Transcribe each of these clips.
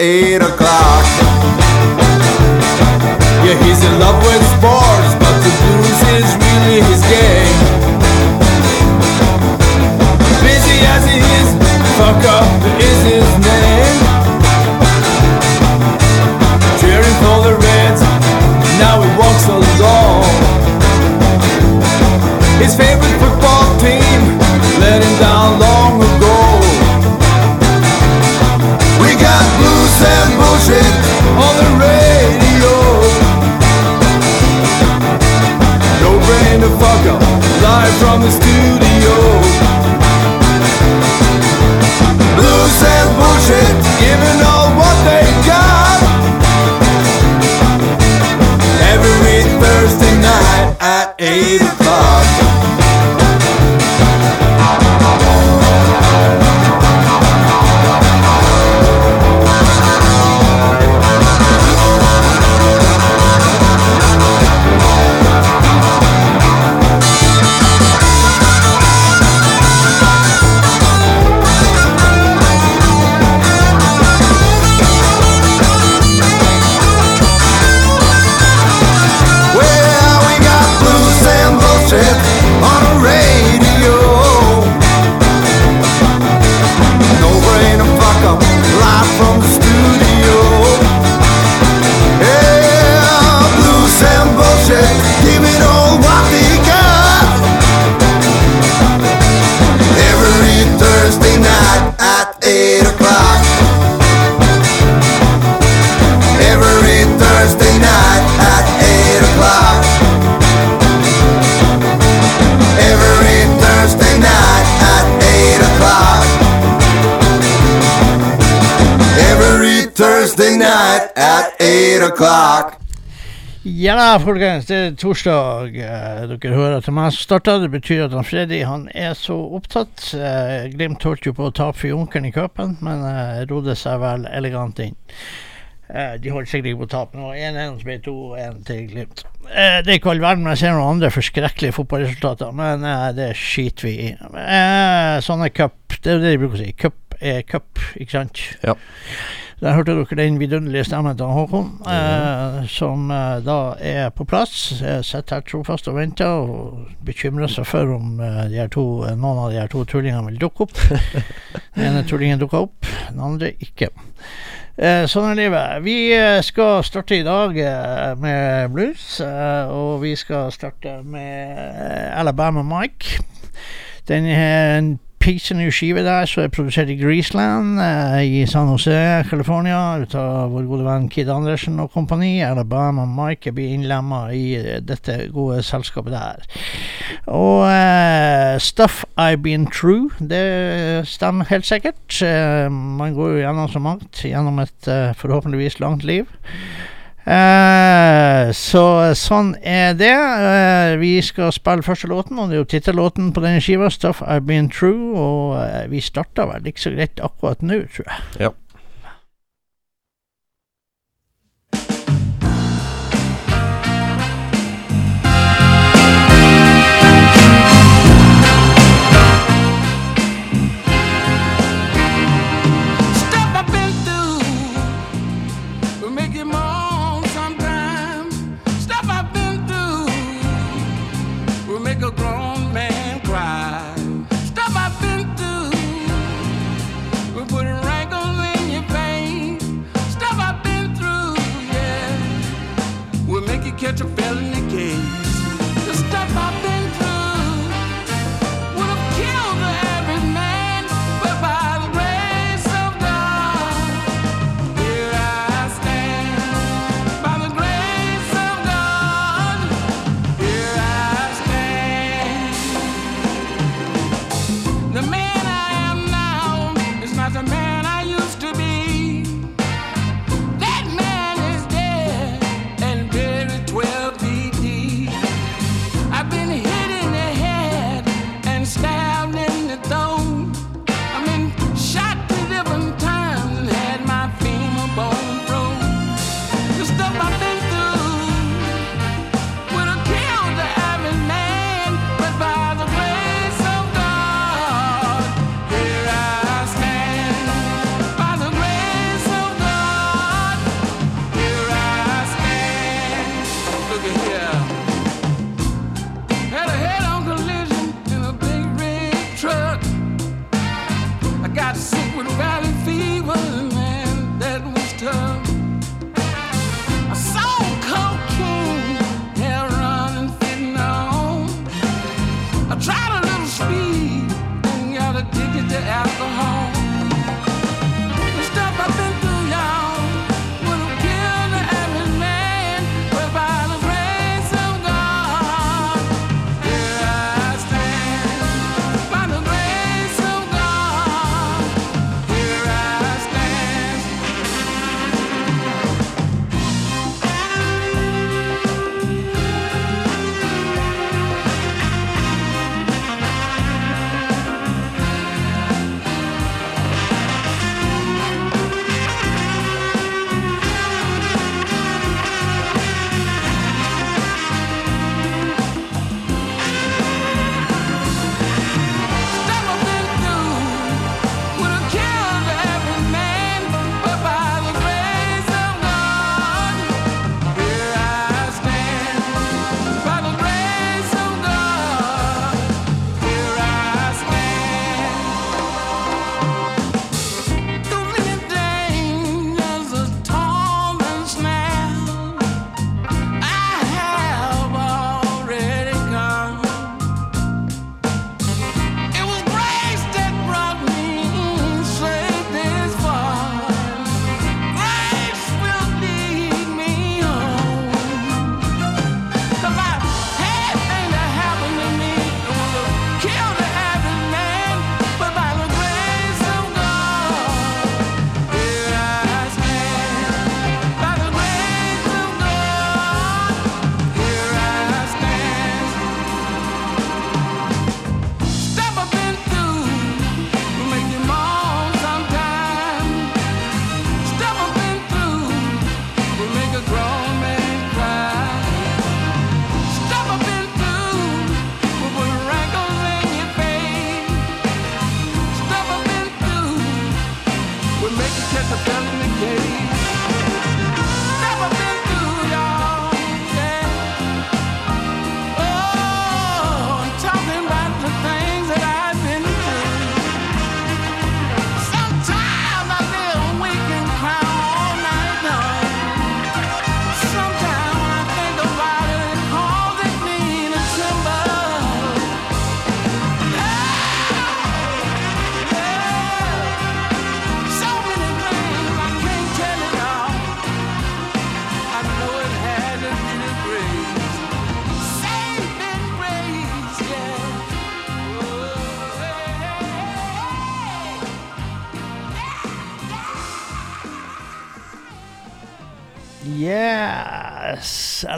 eight o'clock. Yeah, he's in love with sports, but the blues is really his game. Busy as he is, fuck up is his name. Up, live from the studio. Blues and bullshit, giving all what they got. Every Thursday night at 8 o'clock. At 8 o'clock. Ja da, folkens. Det er torsdag. eh, Dere hører til meg som starta. Det betyr at han Freddy han er så opptatt. Eh, Glimt holdt jo på å tape for Junkeren i cupen, men eh, rodde seg vel elegant inn. Eh, de holdt sikkert ikke på å tape nå. 1-1 så ble 2-1 til Glimt. Eh, det er ikke all verden, men jeg ser noen andre forskrekkelige fotballresultater. Men det skiter vi i. sånne cup. Det er jo det de bruker å si. Cup er cup, ikke sant? Ja. Der hørte dere den vidunderlige stemmen til Håkon, eh, som eh, da er på plass. Eh, Sitter her trofast og venter og bekymrer seg for om eh, to, eh, noen av de her to tullingene vil dukke opp. Den ene tullingen dukka opp, den andre ikke. Eh, sånn er livet. Vi skal starte i dag med blues, og vi skal starte med Alabama Mike. Den en pisse ny skive der som er produsert i Greaseland eh, i San Jose, California, ut av vår gode venn Kid Andersen og kompani. Alabama Mike blir innlemma i eh, dette gode selskapet der. Og uh, Stuff I've Been True, det stemmer helt sikkert. Uh, man går jo gjennom så mangt gjennom et uh, forhåpentligvis langt liv. Eh, så sånn er det. Eh, vi skal spille første låten, og det er jo tittellåten på denne skiva, 'Stuff I've Been True'. Og eh, vi starta vel ikke så greit akkurat nå, tror jeg. Ja.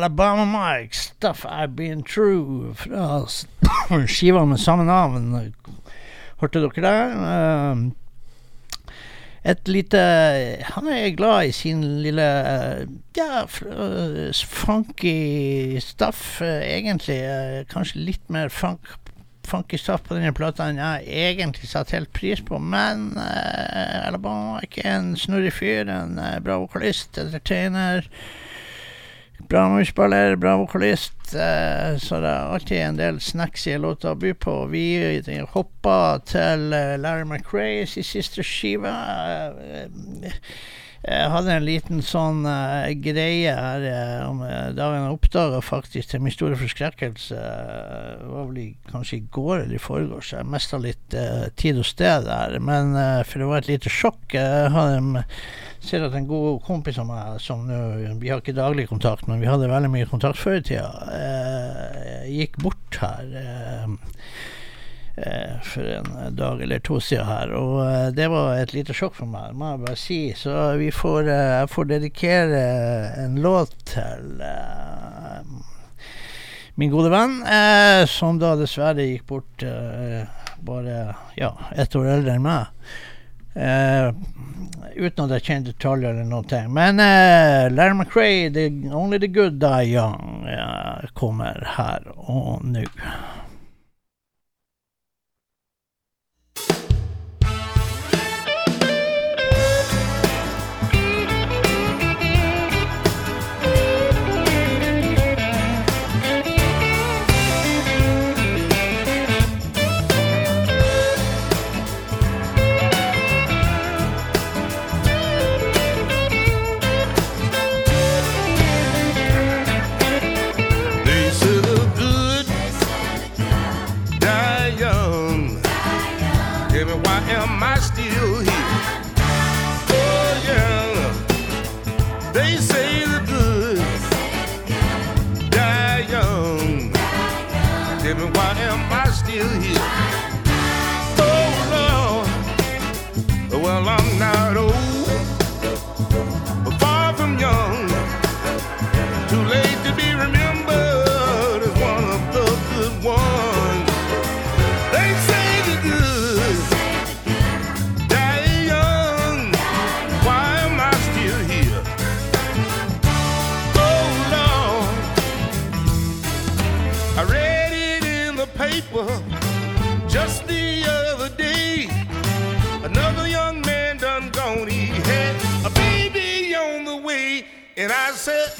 Alabama Mike, 'Stuff I've Been Through', fra skiva med samme navn. Hørte dere det? Um, et lite Han er glad i sin lille eh, ja, eh, funky stuff, eh, egentlig. Kanskje litt mer funk, funky stuff på denne plata enn jeg egentlig satte helt pris på, men uh, Alabama er en snurrig fyr, en bra vokalist, entertainer. Bra musikkballer, bra vokalist. eh, så det er alltid en del snacksy låter å by på. Vi hoppa til eh, Larry McRae sin siste skive. Eh, jeg hadde en liten sånn uh, greie her eh, om uh, dagen jeg oppdaga faktisk til min store forskrekkelse eh, Det var vel kanskje i går eller i forgårs. Jeg mista litt eh, tid og sted der. Men eh, for det var et lite sjokk. Jeg hadde ser at en god kompis av meg som nå Vi har ikke daglig kontakt, men vi hadde veldig mye kontakt før i tida. Eh, gikk bort her eh, eh, for en dag eller to siden her. Og eh, det var et lite sjokk for meg, må jeg bare si. Så vi får, eh, jeg får dedikere en låt til eh, min gode venn, eh, som da dessverre gikk bort eh, bare ja, ett år eldre enn meg. Uh, uten at jeg kjente detaljer eller noe. Men uh, Larry McRae, the, 'Only the Good Die Young', uh, kommer her og nå. Paper just the other day. Another young man done gone. He had a baby on the way, and I said,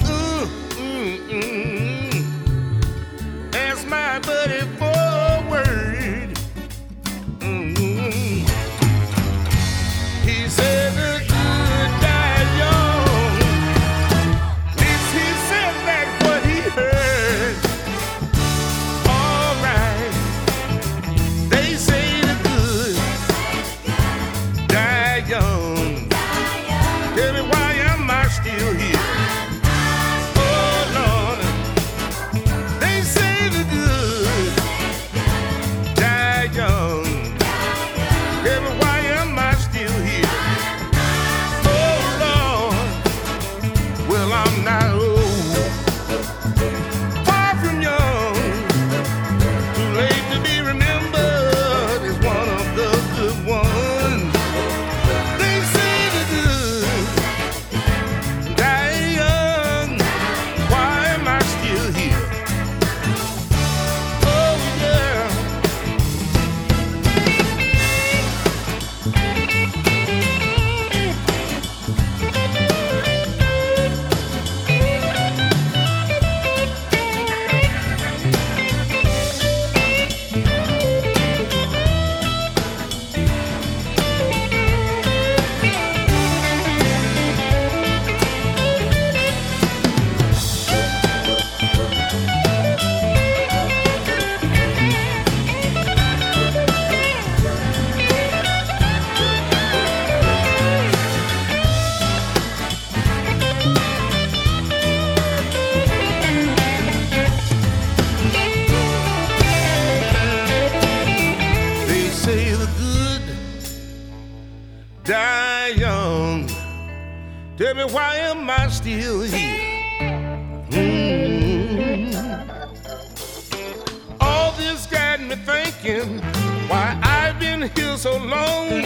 Me why am I still here? Mm. All this got me thinking why I've been here so long.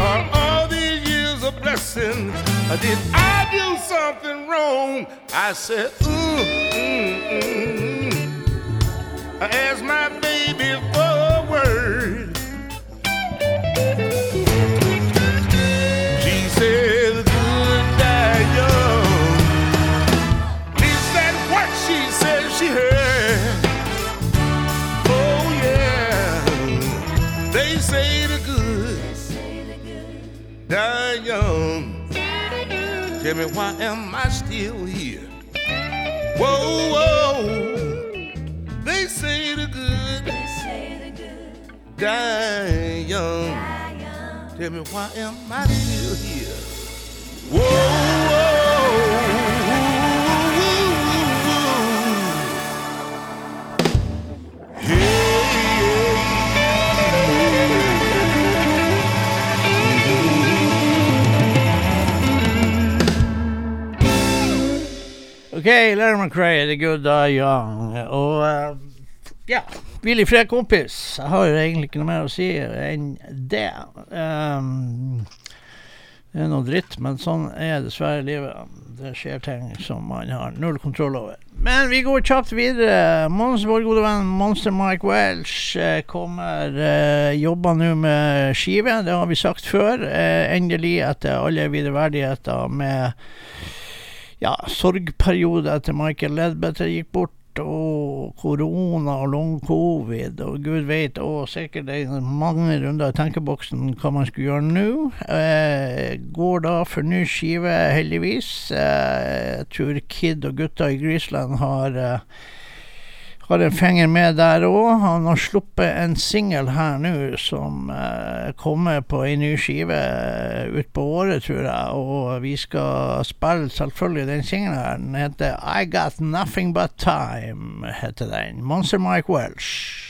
Are all these years a blessing? Or did I do something wrong? I said, mm, mm, mm. I asked my baby for a word. Die young. Tell me, why am I still here? Whoa, whoa. They say the good die young. Tell me, why am I still here? Whoa, whoa. OK, Larry McRae, The Good Die Young. Og uh, ja, hvil i fred, kompis. Jeg har egentlig ikke noe mer å si enn det. Um, det er noe dritt, men sånn er dessverre livet. Det skjer ting som man har null kontroll over. Men vi går kjapt videre. Mons, vår gode venn Monster Mike Welch eh, kommer uh, jobber nå med skive. Det har vi sagt før. Uh, endelig, etter alle videreverdigheter med ja, sorgperiode etter Michael Ledbetter gikk bort, og korona og long covid, og gud vet, og sikkert er mange runder i tenkeboksen hva man skulle gjøre nå. Eh, går da for ny skive, heldigvis. Eh, jeg tror Kid og gutta i Grisland har eh, har en finger med der òg. Han har sluppet en singel her nå som eh, kommer på ei ny skive eh, utpå året, tror jeg. Og vi skal spille selvfølgelig den singelen her. Den heter I Got Nothing But Time, heter den. Monster Mike Welsh.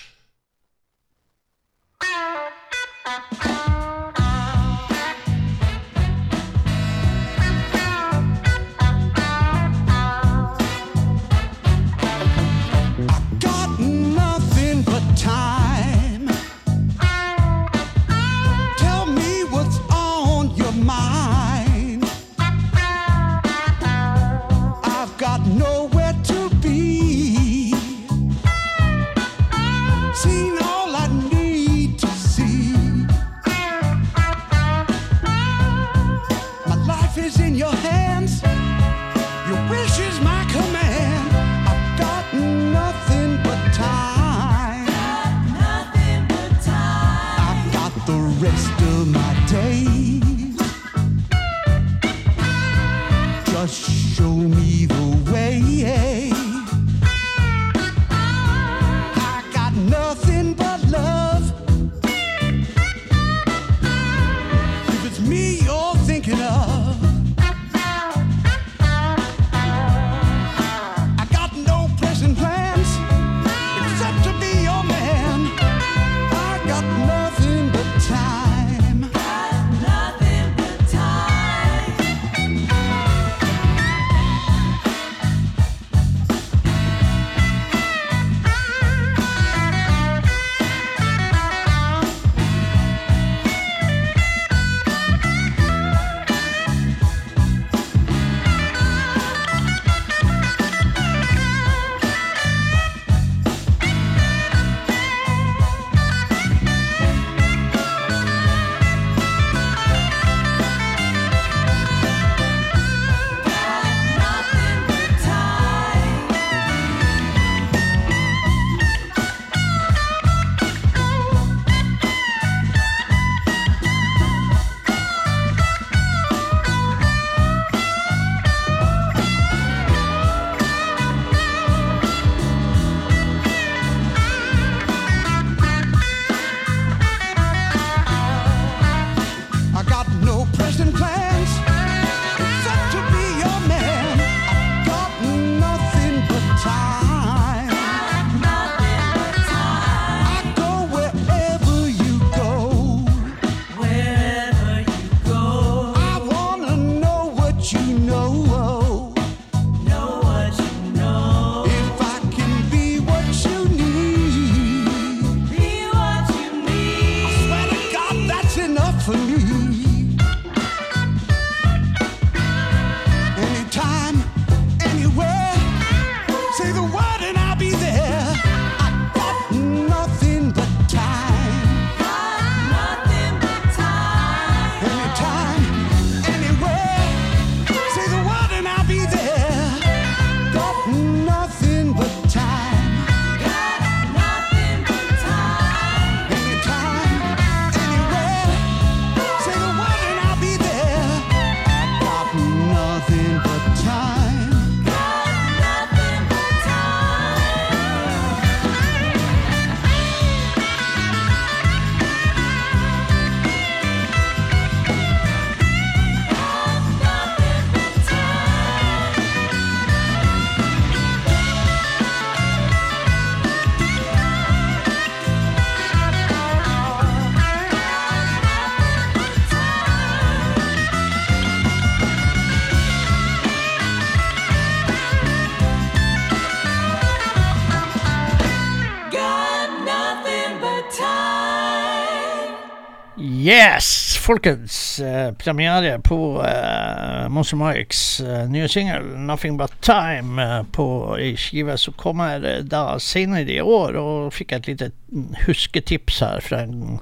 Yes, folkens. eh, premiere på eh, Monster Mikes eh, nye singel 'Nothing But Time' eh, på ei skive som kommer eh, da senere i år. Og fikk et lite mm, husketips her fra en,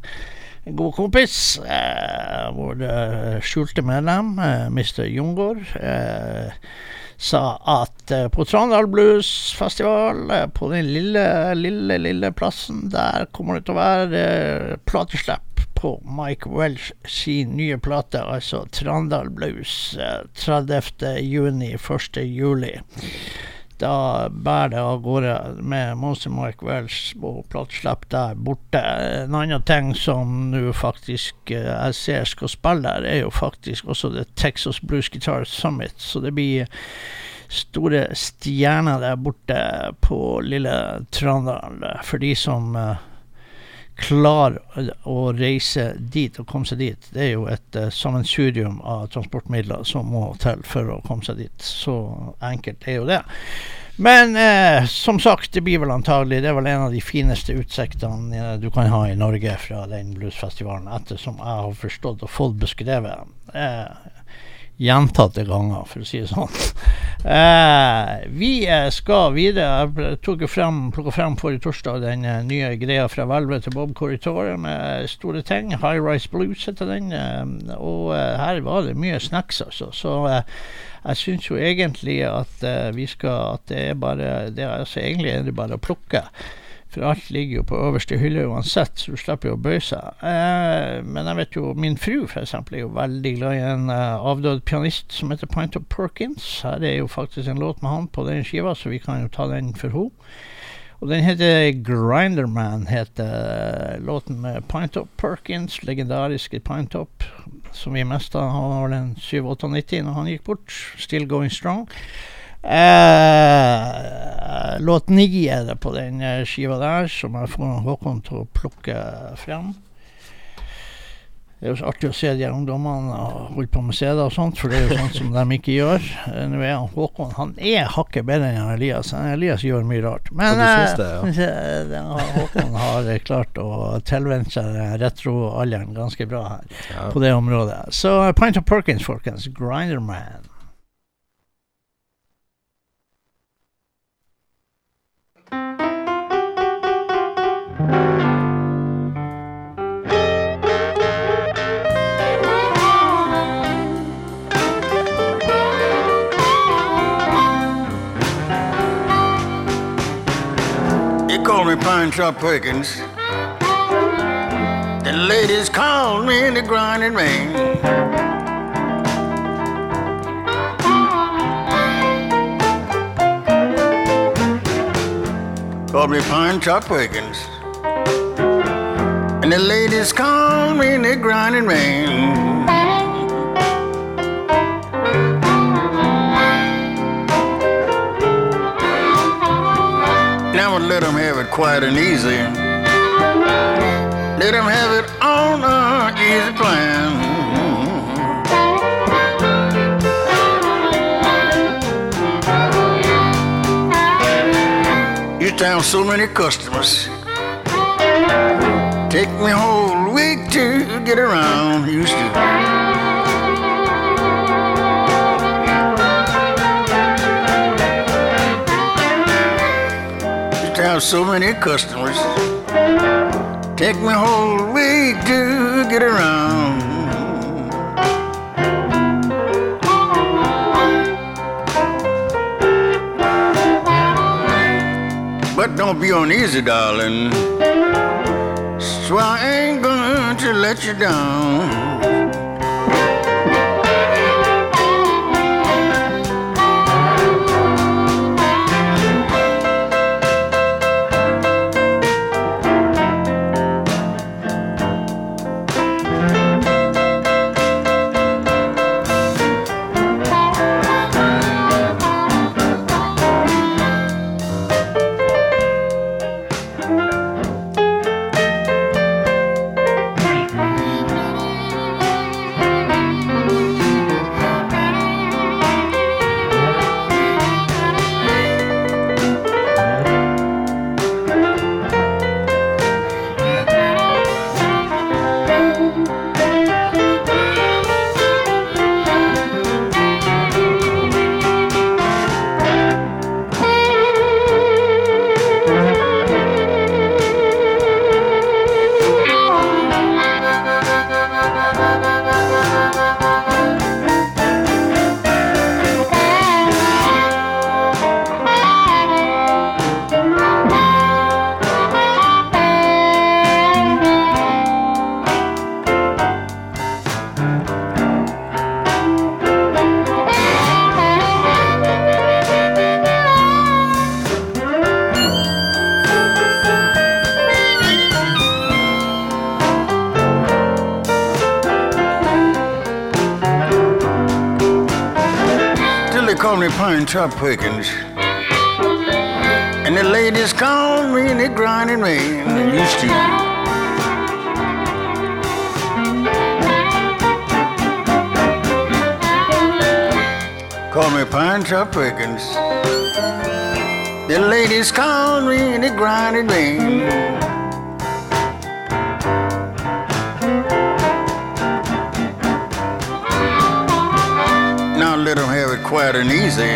god kompis. eh, vår eh, skjulte medlem, Mr. Jungård. sa at på Trondheim Blues Festival, på den lille, lille, lille plassen, der kommer det til å være plateslipp på Mike Welsh sin nye plate, altså Trandal Blues, eh, 30. juni, 1. juli. Da bærer det av gårde med Monster Mike Welsh og plateslipp der borte. En annen ting som nå faktisk eh, jeg ser skal spille der, er jo faktisk også det Texas Blues Guitar Summit, så det blir store stjerner der borte på lille Trandal for de som eh, klarer å reise dit og komme seg dit. Det er jo et uh, sammensurium av transportmidler som må til for å komme seg dit. Så enkelt er jo det. Men eh, som sagt, det blir vel antagelig Det er vel en av de fineste utsiktene eh, du kan ha i Norge fra den bluesfestivalen, ettersom jeg har forstått og fått beskrevet. Eh, gjentatte ganger, for å si det sånn. Eh, vi eh, skal videre. Jeg tok frem, frem forrige torsdag den eh, nye greia fra hvelvet til Bob Corritore med store ting. High Rise Blues heter den. Eh, og her var det mye snacks, altså. Så eh, jeg syns jo egentlig at vi skal At det er bare det er, altså, Egentlig er det bare å plukke. For alt ligger jo på øverste hylle uansett, så du slipper jo å bøye seg. Eh, men jeg vet jo min fru eksempel er jo veldig glad i en eh, avdød pianist som heter Pint of Perkins. Her er jo faktisk en låt med han på den skiva, så vi kan jo ta den for henne. Og den heter Grinderman, heter låten med Pint of Perkins, legendariske Pint Up, som vi mista. Han var vel en 97-98 når han gikk bort. Still going strong. Eh, låt ni er det på den eh, skiva der, som jeg får Håkon til å plukke frem. Det er jo så artig å se de ungdommene holde på med CD og sånt, for det er jo sånt som de ikke gjør. Eh, Nå er han Håkon Han er hakket bedre enn Elias. Han Elias gjør mye rart. Men Ja, eh, den har- Håkon har eh, klart å tilvenne seg retroalderen ganske bra her Ja. på det området. Så eh, Pint of Perkins, folkens. Grinderman. Pine Top Perkins. The ladies call me the grinding man. Call me Pine Top Perkins. And the ladies call me the grinding man. Let 'em have it quiet and easy. Let 'em have it on a easy plan. You down so many customers. Take me whole week to get around. To. Have so many customers. Take me a whole week to get around. But don't be uneasy, darling. So I ain't going to let you down. Trump Perkins. And the ladies call me and they grind at me. They used to. Call me Pine Trump Perkins. The ladies call me and they grind me. Now let them have it quiet and easy.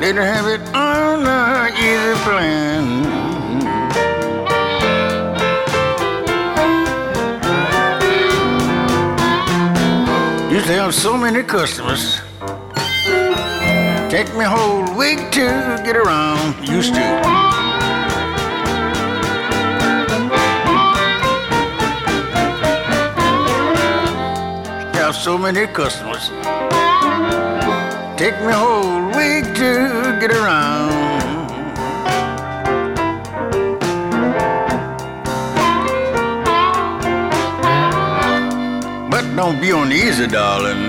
Them have it on the easy plan. Used to have so many customers. Take me whole week to get around. Used to. have so many customers. Take me a whole week to get around. But don't be uneasy, darling.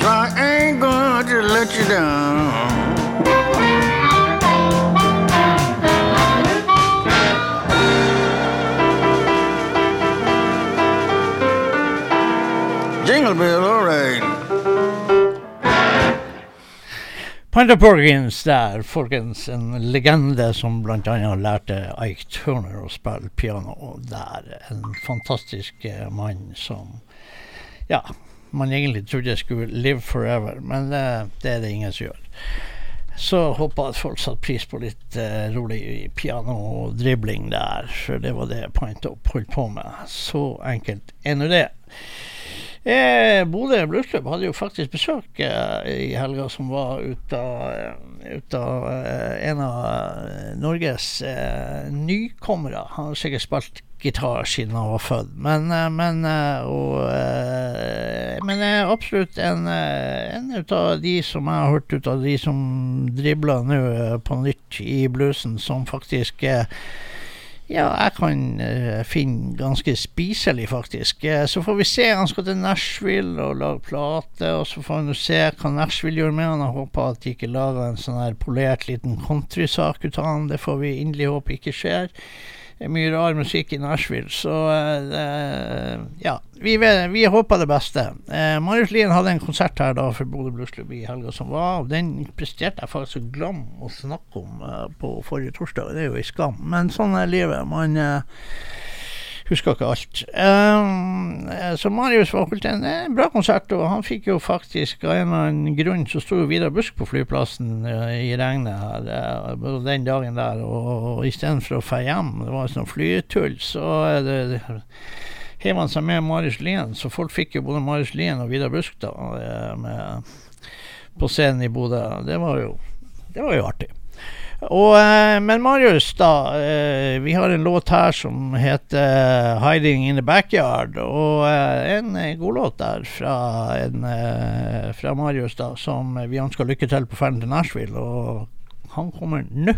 So I ain't to let you down. Panda Porgins der, folkens. En legende som annet lærte Ike Turner å spille piano der. En fantastisk eh, mann som Ja, man egentlig trodde skulle live forever, men uh, det er det ingen som gjør. Så håper at folk satte pris på litt uh, rolig piano og dribling der, for det var det Point Up holdt på med. Så enkelt er nå det. Eh, Bodø Bluesklubb hadde jo faktisk besøk eh, i helga som var ut av, eh, ut av eh, en av eh, Norges eh, nykommere. Han har sikkert spilt gitar siden han var født, men, men, og, men absolutt en, en av de som jeg har hørt ut av de som dribler nå på nytt i bluesen, som faktisk eh, ja, jeg kan uh, finne ganske spiselig, faktisk. Uh, så får vi se. Han skal til Nashville og lage plate, og så får vi se hva Nashville gjør med han. Jeg håper at de ikke lager en sånn her polert liten countrysak ut av han. Det får vi inderlig håpe ikke skjer. Mye rar musikk i Nashville, så eh, ja. Vi, vi håper det beste. Eh, Marius Lien hadde en konsert her da for Bodø Bluesklubb i helga som var, og den presterte jeg faktisk å glemme å snakke om eh, på forrige torsdag. Det er jo ei skam, men sånn er livet. Man, eh, Husker ikke alt. Um, så Marius var holdt en, en bra konsert, og han fikk jo faktisk av en eller annen grunn så sto jo Vidar Busk på flyplassen uh, i regnet her uh, den dagen der, og, og istedenfor å dra hjem, det var sånn flytull, så uh, det, det heiv han seg med Marius Lien, så folk fikk jo både Marius Lien og Vidar Busk da, med, på scenen i Bodø. Det var jo, det var jo artig. Og, eh, men Marius, da. Eh, vi har en låt her som heter 'Hiding in the Backyard'. Og eh, en eh, godlåt der fra, en, eh, fra Marius, da, som vi ønsker lykke til på ferden til Nashville. Og han kommer nå.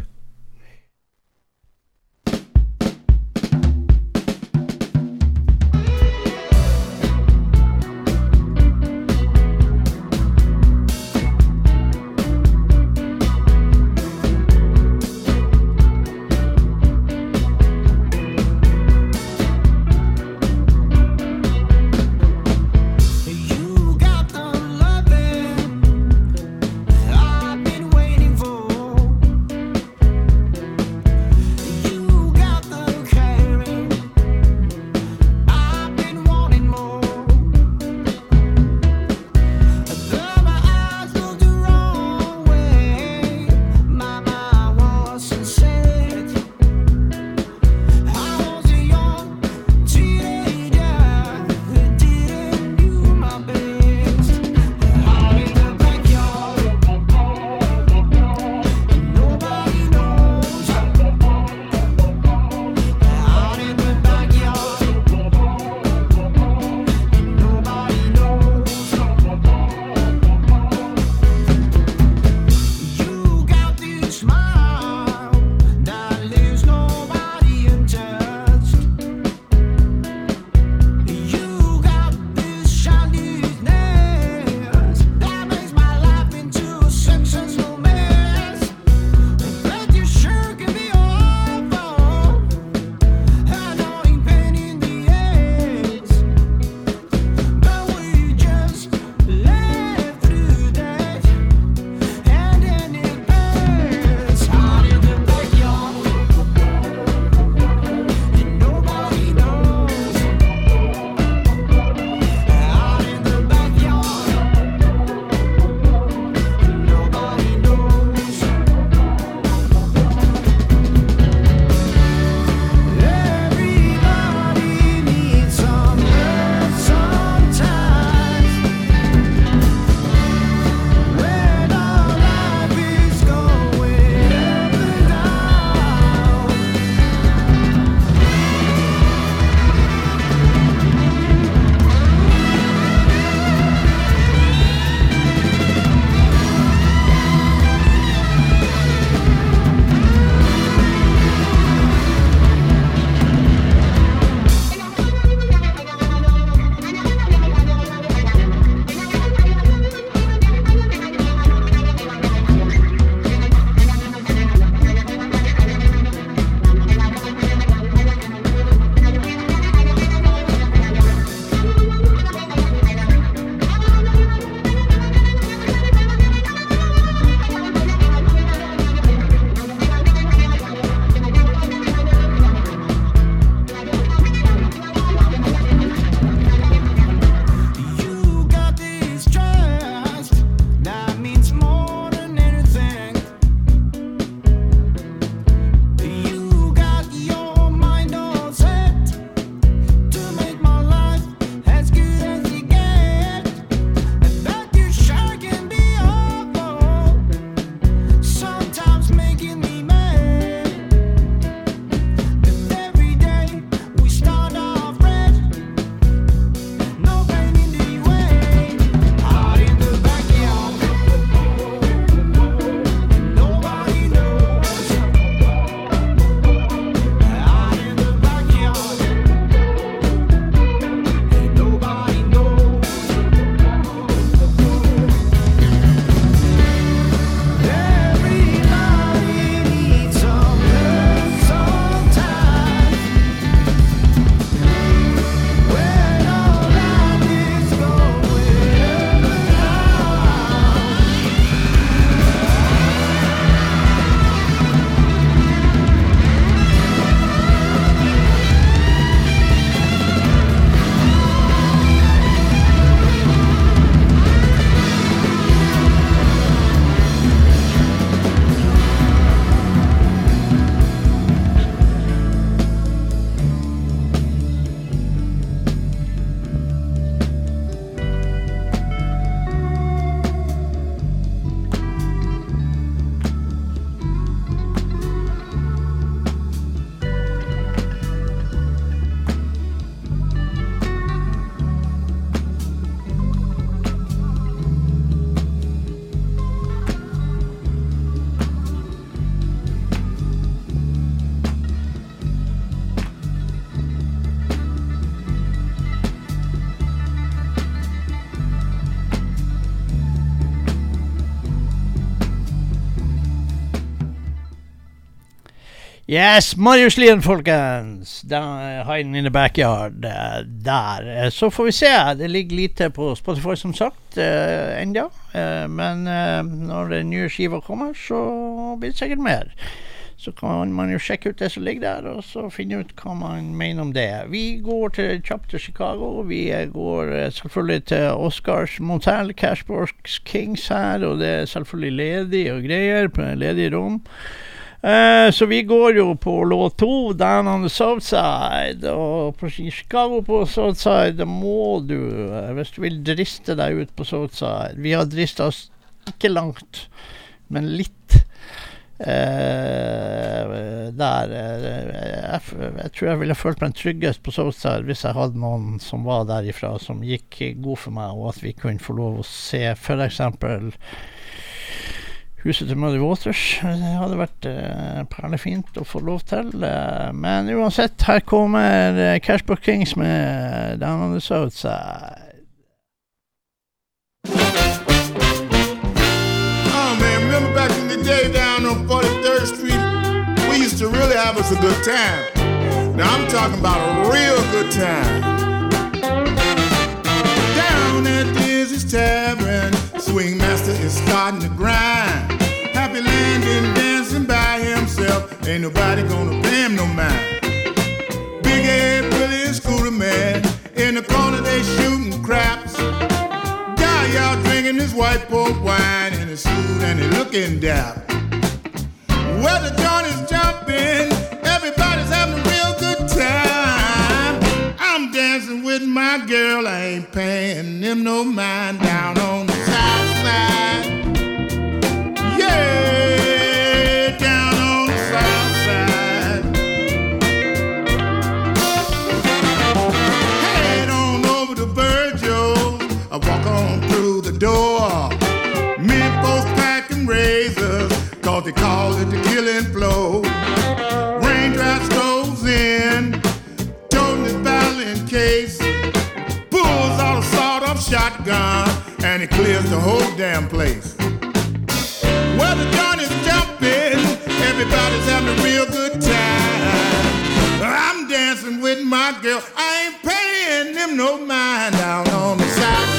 Yes, Marius Lien, folkens. Hiden Hiding in the backyard. eh, Der. Eh, Så får vi se. Det ligger lite på Spotify, som sagt, uh, ennå. Eh, men eh, når den nye skiva kommer, så blir det sikkert mer. Så kan man jo sjekke ut det som ligger der, og så finne ut hva man mener om det. Vi går til kjapt til Chicago. Vi eh, går eh, selvfølgelig til Oscars Motel, Cashbox Kings her, og det er selvfølgelig ledig og greier på ledige rom. Eh, så vi går jo på låt to, Down on the South Side. Og på Chicago på South Side, da må du, eh, hvis du vil driste deg ut på South Side Vi har drista oss ikke langt, men litt. Eh, der eh, jeg, jeg tror jeg ville følt meg tryggest på Southside hvis jeg hadde noen som var derifra, som gikk god for meg, og at vi kunne få lov å se f.eks. Huset til Muddy Waters. Det hadde vært eh, perlefint å få lov til. Eh, men uansett, her kommer eh, Cashbook Kings med Down on the Southside. Oh man, remember back in the day down on 43rd Street, we used to really have us a good time. Now I'm talking about a real good time. Down at Dizzy's Tavern, Swing Master is starting to grind. Happy landing, dancing by himself, ain't nobody gonna pay him no mind. Big Ed, Billy, and Scooter Man, in the corner they shooting craps. Guy out drinking his white port wine in his suit and he looking dap. Well, the joint is jumping, everybody's having a real good time. I'm dancing with my girl, I ain't paying them no mind down on they call it the killing flow. Raindrops goes in, his violin case. Pulls out a sawed off shotgun, and it clears the whole damn place. Well, the joint is jumping, everybody's having a real good time. I'm dancing with my girl, I ain't paying them no mind down on the side.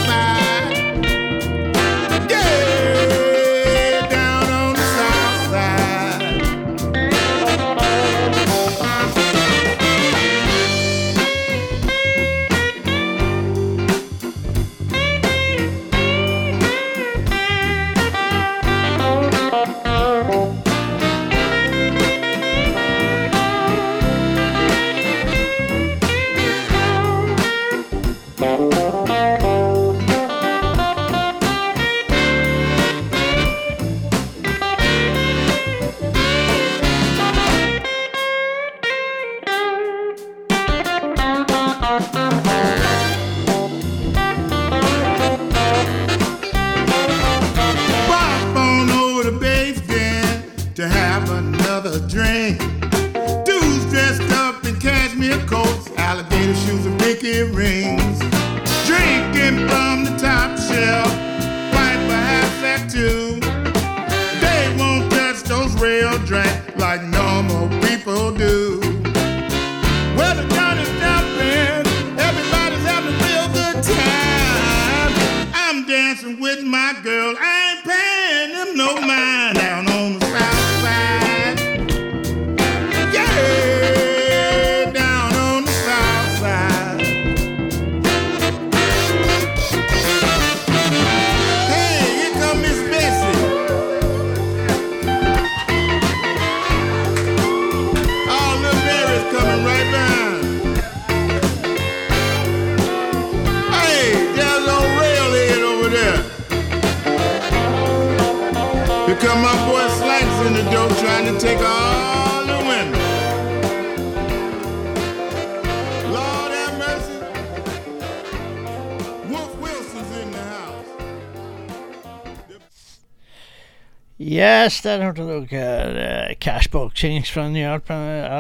Yes, der hørte dere uh, Cashbox Kings fra nye LP,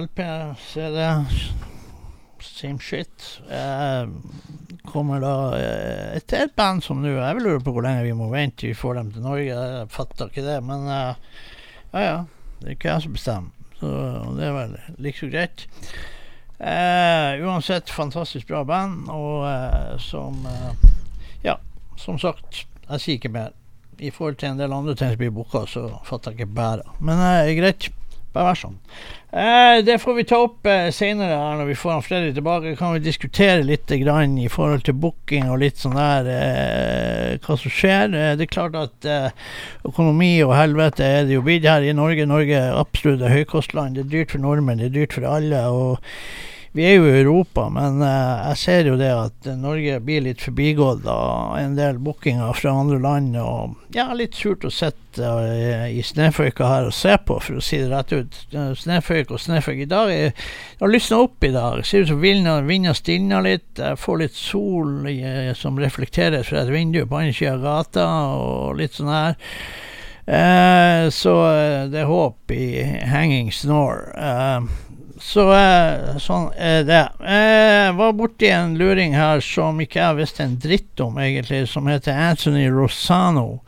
LP CD. Same shit. Eh, kommer da eh, et, et band som nå Jeg vil lure på hvor lenge vi må vente til vi får dem til Norge. Jeg fatter ikke det, men eh, ja ja. Det er ikke jeg som bestemmer. Så det er vel like så greit. Eh, uansett, fantastisk bra band, og eh, som eh, Ja, som sagt, jeg sier ikke mer. I forhold til en del andre ting som blir booka, så fatter jeg ikke bæra. Men eh, greit. Bare vær sånn. Eh, det får vi ta opp eh, senere her når vi får han Freddy tilbake. Kan vi diskutere litt grann i forhold til booking og litt sånn der eh, hva som skjer. Eh, det er klart at eh, økonomi og helvete er det jo blitt her i Norge. Norge er absolutt et høykostland. Det er dyrt for nordmenn, det er dyrt for alle. og vi er jo i Europa, men eh, jeg ser jo det at Norge blir litt forbigått av en del bookinger fra andre land. Og ja, litt surt å sitte eh, i snøføyka her og se på, for å si det rett ut. Eh, Snøføyk og snøføyk. I dag er, jeg har lysna opp i dag. Ser ut som vinden har stilna litt. Jeg får litt sol som reflekteres fra et vindu på andre sida av gata, og litt sånn her. Eh, så det er håp i hanging snore. Eh, så eh, sånn er det. Jeg var borti en luring her som ikke jeg visste en dritt om, egentlig, som heter Anthony Rosano.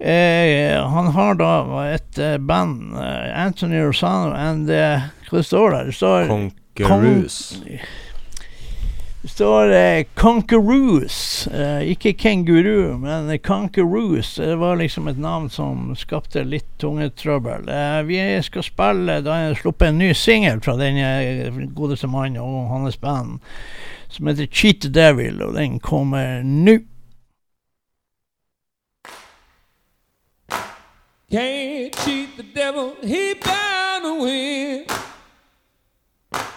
Eh, han har da et eh, band, eh, Anthony Rosano and eh, Hva det står der? Det står Conqueroos. det står eh, Conqueroos, eh, ikke kenguru, men Conqueroos. Det var liksom et navn som skapte litt tungetrøbbel. Eh, vi skal spille Da har jeg sluppet en ny singel fra den godeste mannen og hans band, som heter Cheat Devil, og den kommer nå. Can't cheat the devil, he bound to win.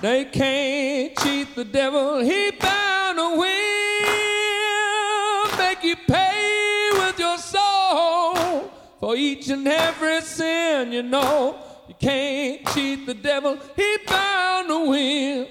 They can't cheat the devil, he bound to win. Make you pay with your soul for each and every sin, you know. You can't cheat the devil, he bound to win.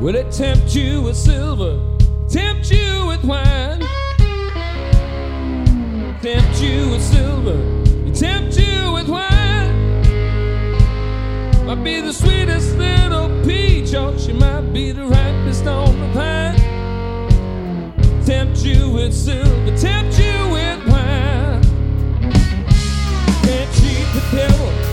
Will it tempt you with silver? Tempt you with wine? Tempt you with silver? Tempt you with wine? Might be the sweetest little peach, or she might be the ripest on the pine. Tempt you with silver? Tempt you with wine? Can't cheat the devil.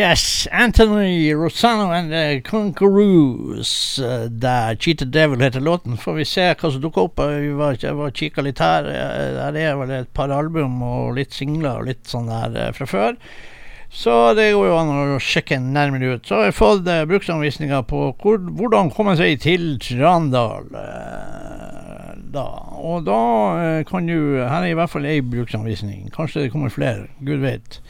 Yes, Anthony Rosano and the Conquerors. Uh, der Cheated Devil heter låten. Får vi se hva som dukker opp. Vi var, jeg var kikka litt her. Eh, Der er vel et par album og litt singler og litt sånn der eh, fra før. Så det går jo an å sjekke nærmere ut. Så har jeg fått uh, bruksanvisninger på hvor, hvordan komme seg til Trandal. Uh, da. Og da uh, kan du Her er i hvert fall ei bruksanvisning. Kanskje det kommer flere. Gud vet.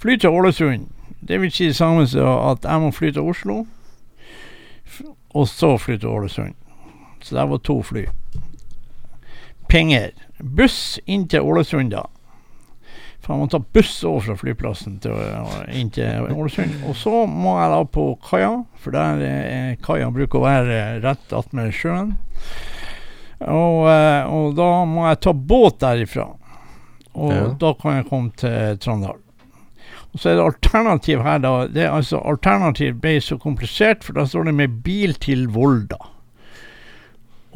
Fly til Ålesund. Det vil si det samme som at jeg må fly til Oslo, og så fly til Ålesund. Så det var to fly. Penger. Buss inn til Ålesund, da. For jeg må ta buss over fra flyplassen til, inn til Ålesund. Og så må jeg da på kaia, for der er kaia bruker å være rett attmed sjøen. Og, eh, og da må jeg ta båt derifra. Og Ja. da kan jeg komme til Trøndelag. Og så er det alternativ her, da. Det er altså Alternativ ble så komplisert, for da står det med bil til Volda.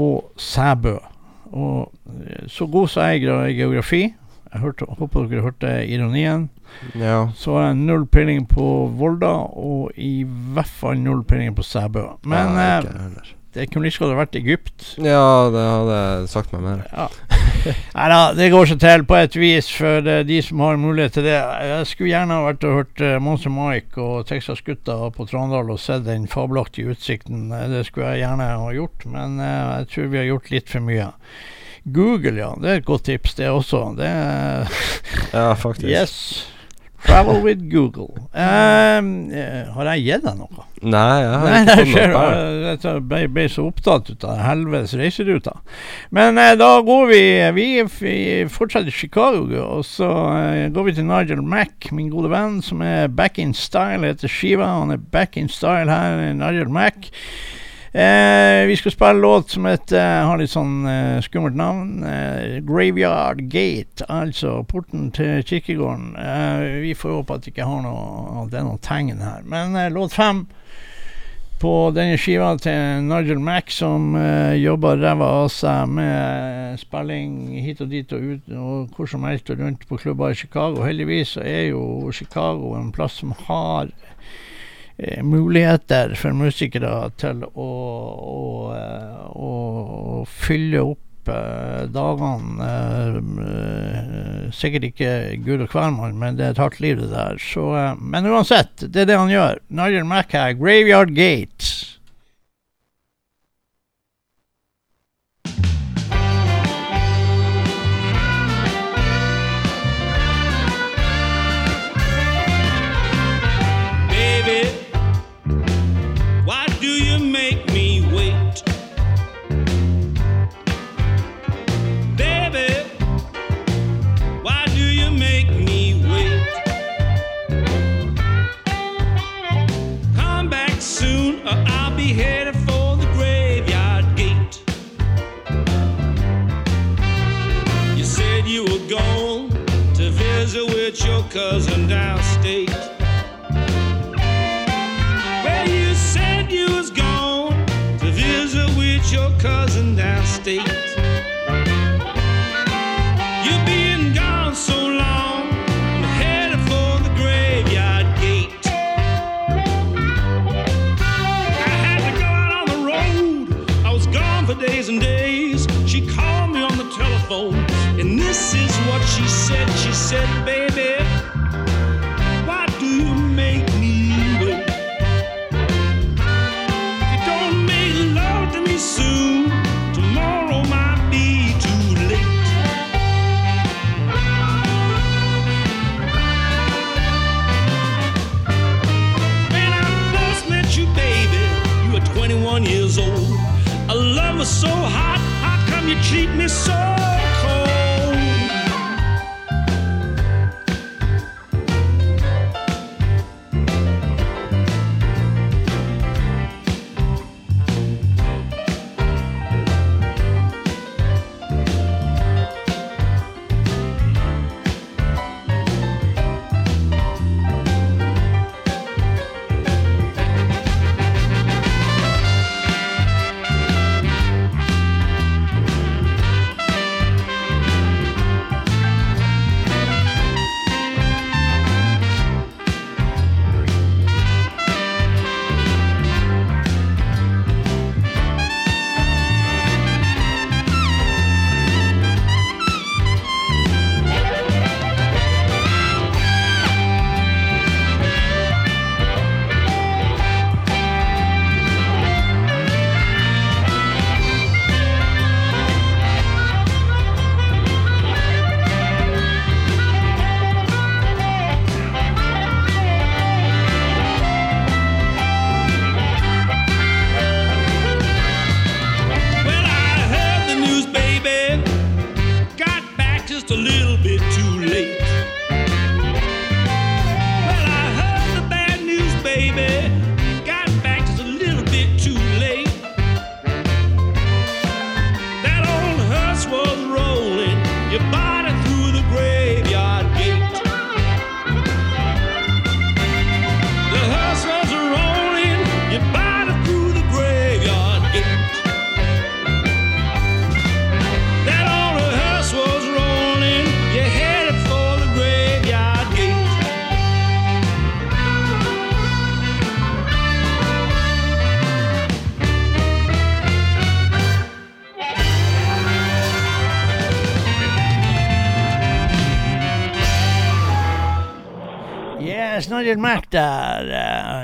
Og Sæbø. Og eh, så god som jeg er i geografi, jeg hørte, håper dere hørte ironien, Ja. så har jeg null peiling på Volda, og i hvert fall null peiling på Sæbø. Men ja, eh, det kunne like godt vært Egypt. ja, det hadde sagt meg mer. Ja. Nei da, det går seg til på et vis for eh, de som har mulighet til det. Jeg skulle gjerne ha vært og hørt uh, Monster Mike og Texas Gutta på Trondal og sett den fabelaktige utsikten. Eh, Det skulle jeg gjerne ha gjort, men eh, jeg tror vi har gjort litt for mye. Google, ja. Det er et godt tips, det også. Det Ja, faktisk. Yes. Travel with Google. Um, har jeg gitt deg noe? Nei, jeg har Nei, ikke fått noe. Jeg ble, ble så opptatt ut av helvetes reiseruta. Men eh, da går vi Vi, vi fortsetter Chicago, og så eh, går vi til Nigel Mack, min gode venn, som er back in style, heter skiva. Han er back in style her, Nigel Mack. Eh, vi skal spille låt som heter, har litt sånn eh, skummelt navn. Eh, 'Graveyard Gate', altså porten til kirkegården. Eh, vi får håpe at det ikke har noe, det er noen tegn her. Men eh, låt fem på denne skiva til Nigel Mack, som jobber ræva av seg med spilling hit og dit og ut og hvor som helst og rundt på klubber i Chicago. Heldigvis så er jo Chicago en plass som har eh, muligheter for musikere til å, å, eh, å, å fylle opp eh, dagene eh, eh, Sikkert ikke Gud og hvermann, men det er et hardt liv, det der. Så, eh, men uansett, det er det han gjør. Nigel Mackay, 'Graveyard Gate'. Soon, or I'll be headed for the graveyard gate. You said you were going to visit with your cousin downstate. Said. Baby, why do you make me wait? If you don't make love to me soon, tomorrow might be too late. When I first met you, baby, you were 21 years old. A love was so hot, how come you treat me so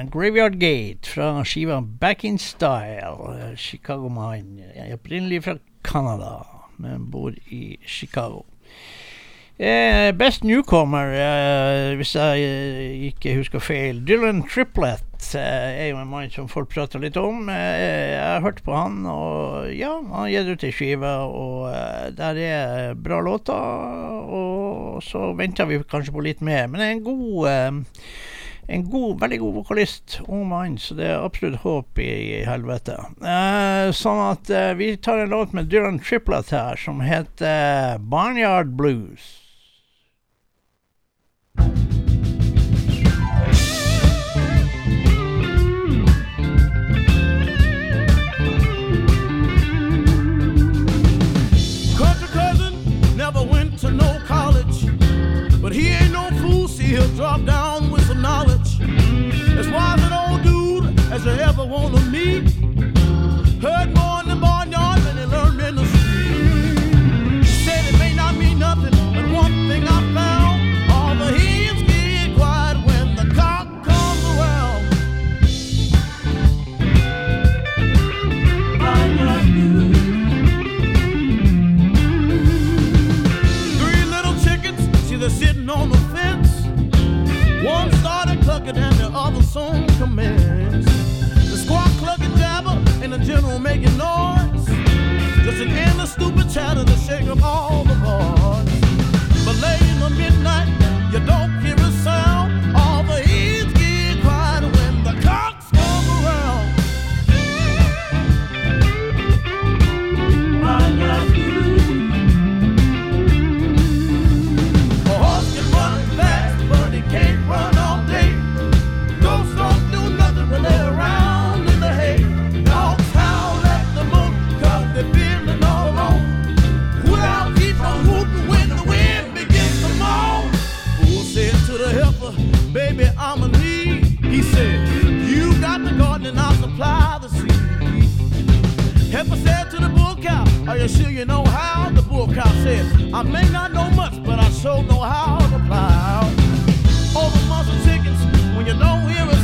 Graveyard Gate fra skiva Back in Style. Chicago Chicago-mann. er Opprinnelig fra Canada, men bor i Chicago. Eh, best newcomer, eh, hvis jeg eh, ikke husker feil. Dylan Triplett eh, er jo en mann som folk prater litt om. Eh, jeg har hørt på han, og ja, han har gitt ut ei skive, og eh, der er bra låter. Og så venter vi kanskje på litt mer. Men det er en god en god, veldig god vokalist, ung mann, så det er absolutt håp i, i helvete. Eh, sånn at eh, vi tar en låt med Dylan Triplett her, som heter Barnyard Blues. Cousin never went to no college, but he ain't no fool. See, he'll drop down ever want to meet. Heard more in the barnyard than he learned in the street. Said it may not mean nothing, but one thing I found: all the hens get quiet when the cock comes around. Three little chickens, see they're sitting on the fence. One started clucking and the other soon chatter to shake up all the boys. But late in the midnight, you don't Are you sure you know how? The bull cow said, I may not know much, but I sure know how to plow. The muscle chickens, when you don't hear a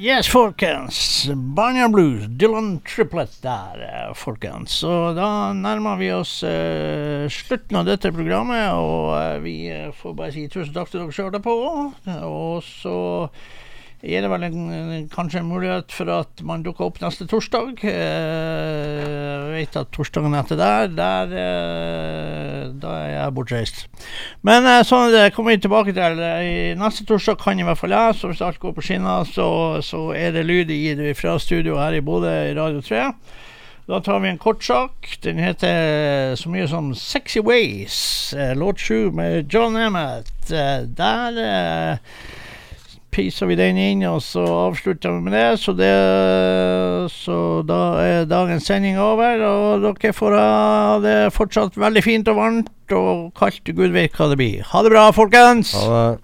Yes, folkens. Barnyard Blues, Dylan Triplett der, eh, folkens. Så da nærmer vi oss uh, slutten av dette programmet, og uh, vi får bare si tusen takk til dere som hørte på. Og så er det vel en, kanskje en mulighet for at man dukker opp neste torsdag. Eh, jeg vet at torsdagen etter der, der eh, da er jeg bortreist. Men eh, sånn det kommer vi tilbake til. I neste torsdag kan i hvert fall jeg, så hvis alt går på skinner, så, så er det lyd i det fra studio her i Bodø i Radio 3. Da tar vi en kort sak. Den heter så mye som Sexy Ways, låt sju med John Emmett. Der piser vi den inn, og så avslutter vi med det. Så, det. så da er dagens sending over, og dere får ha det fortsatt veldig fint og varmt og kaldt. Gud vet hva det blir. Ha det bra, folkens! Ha det.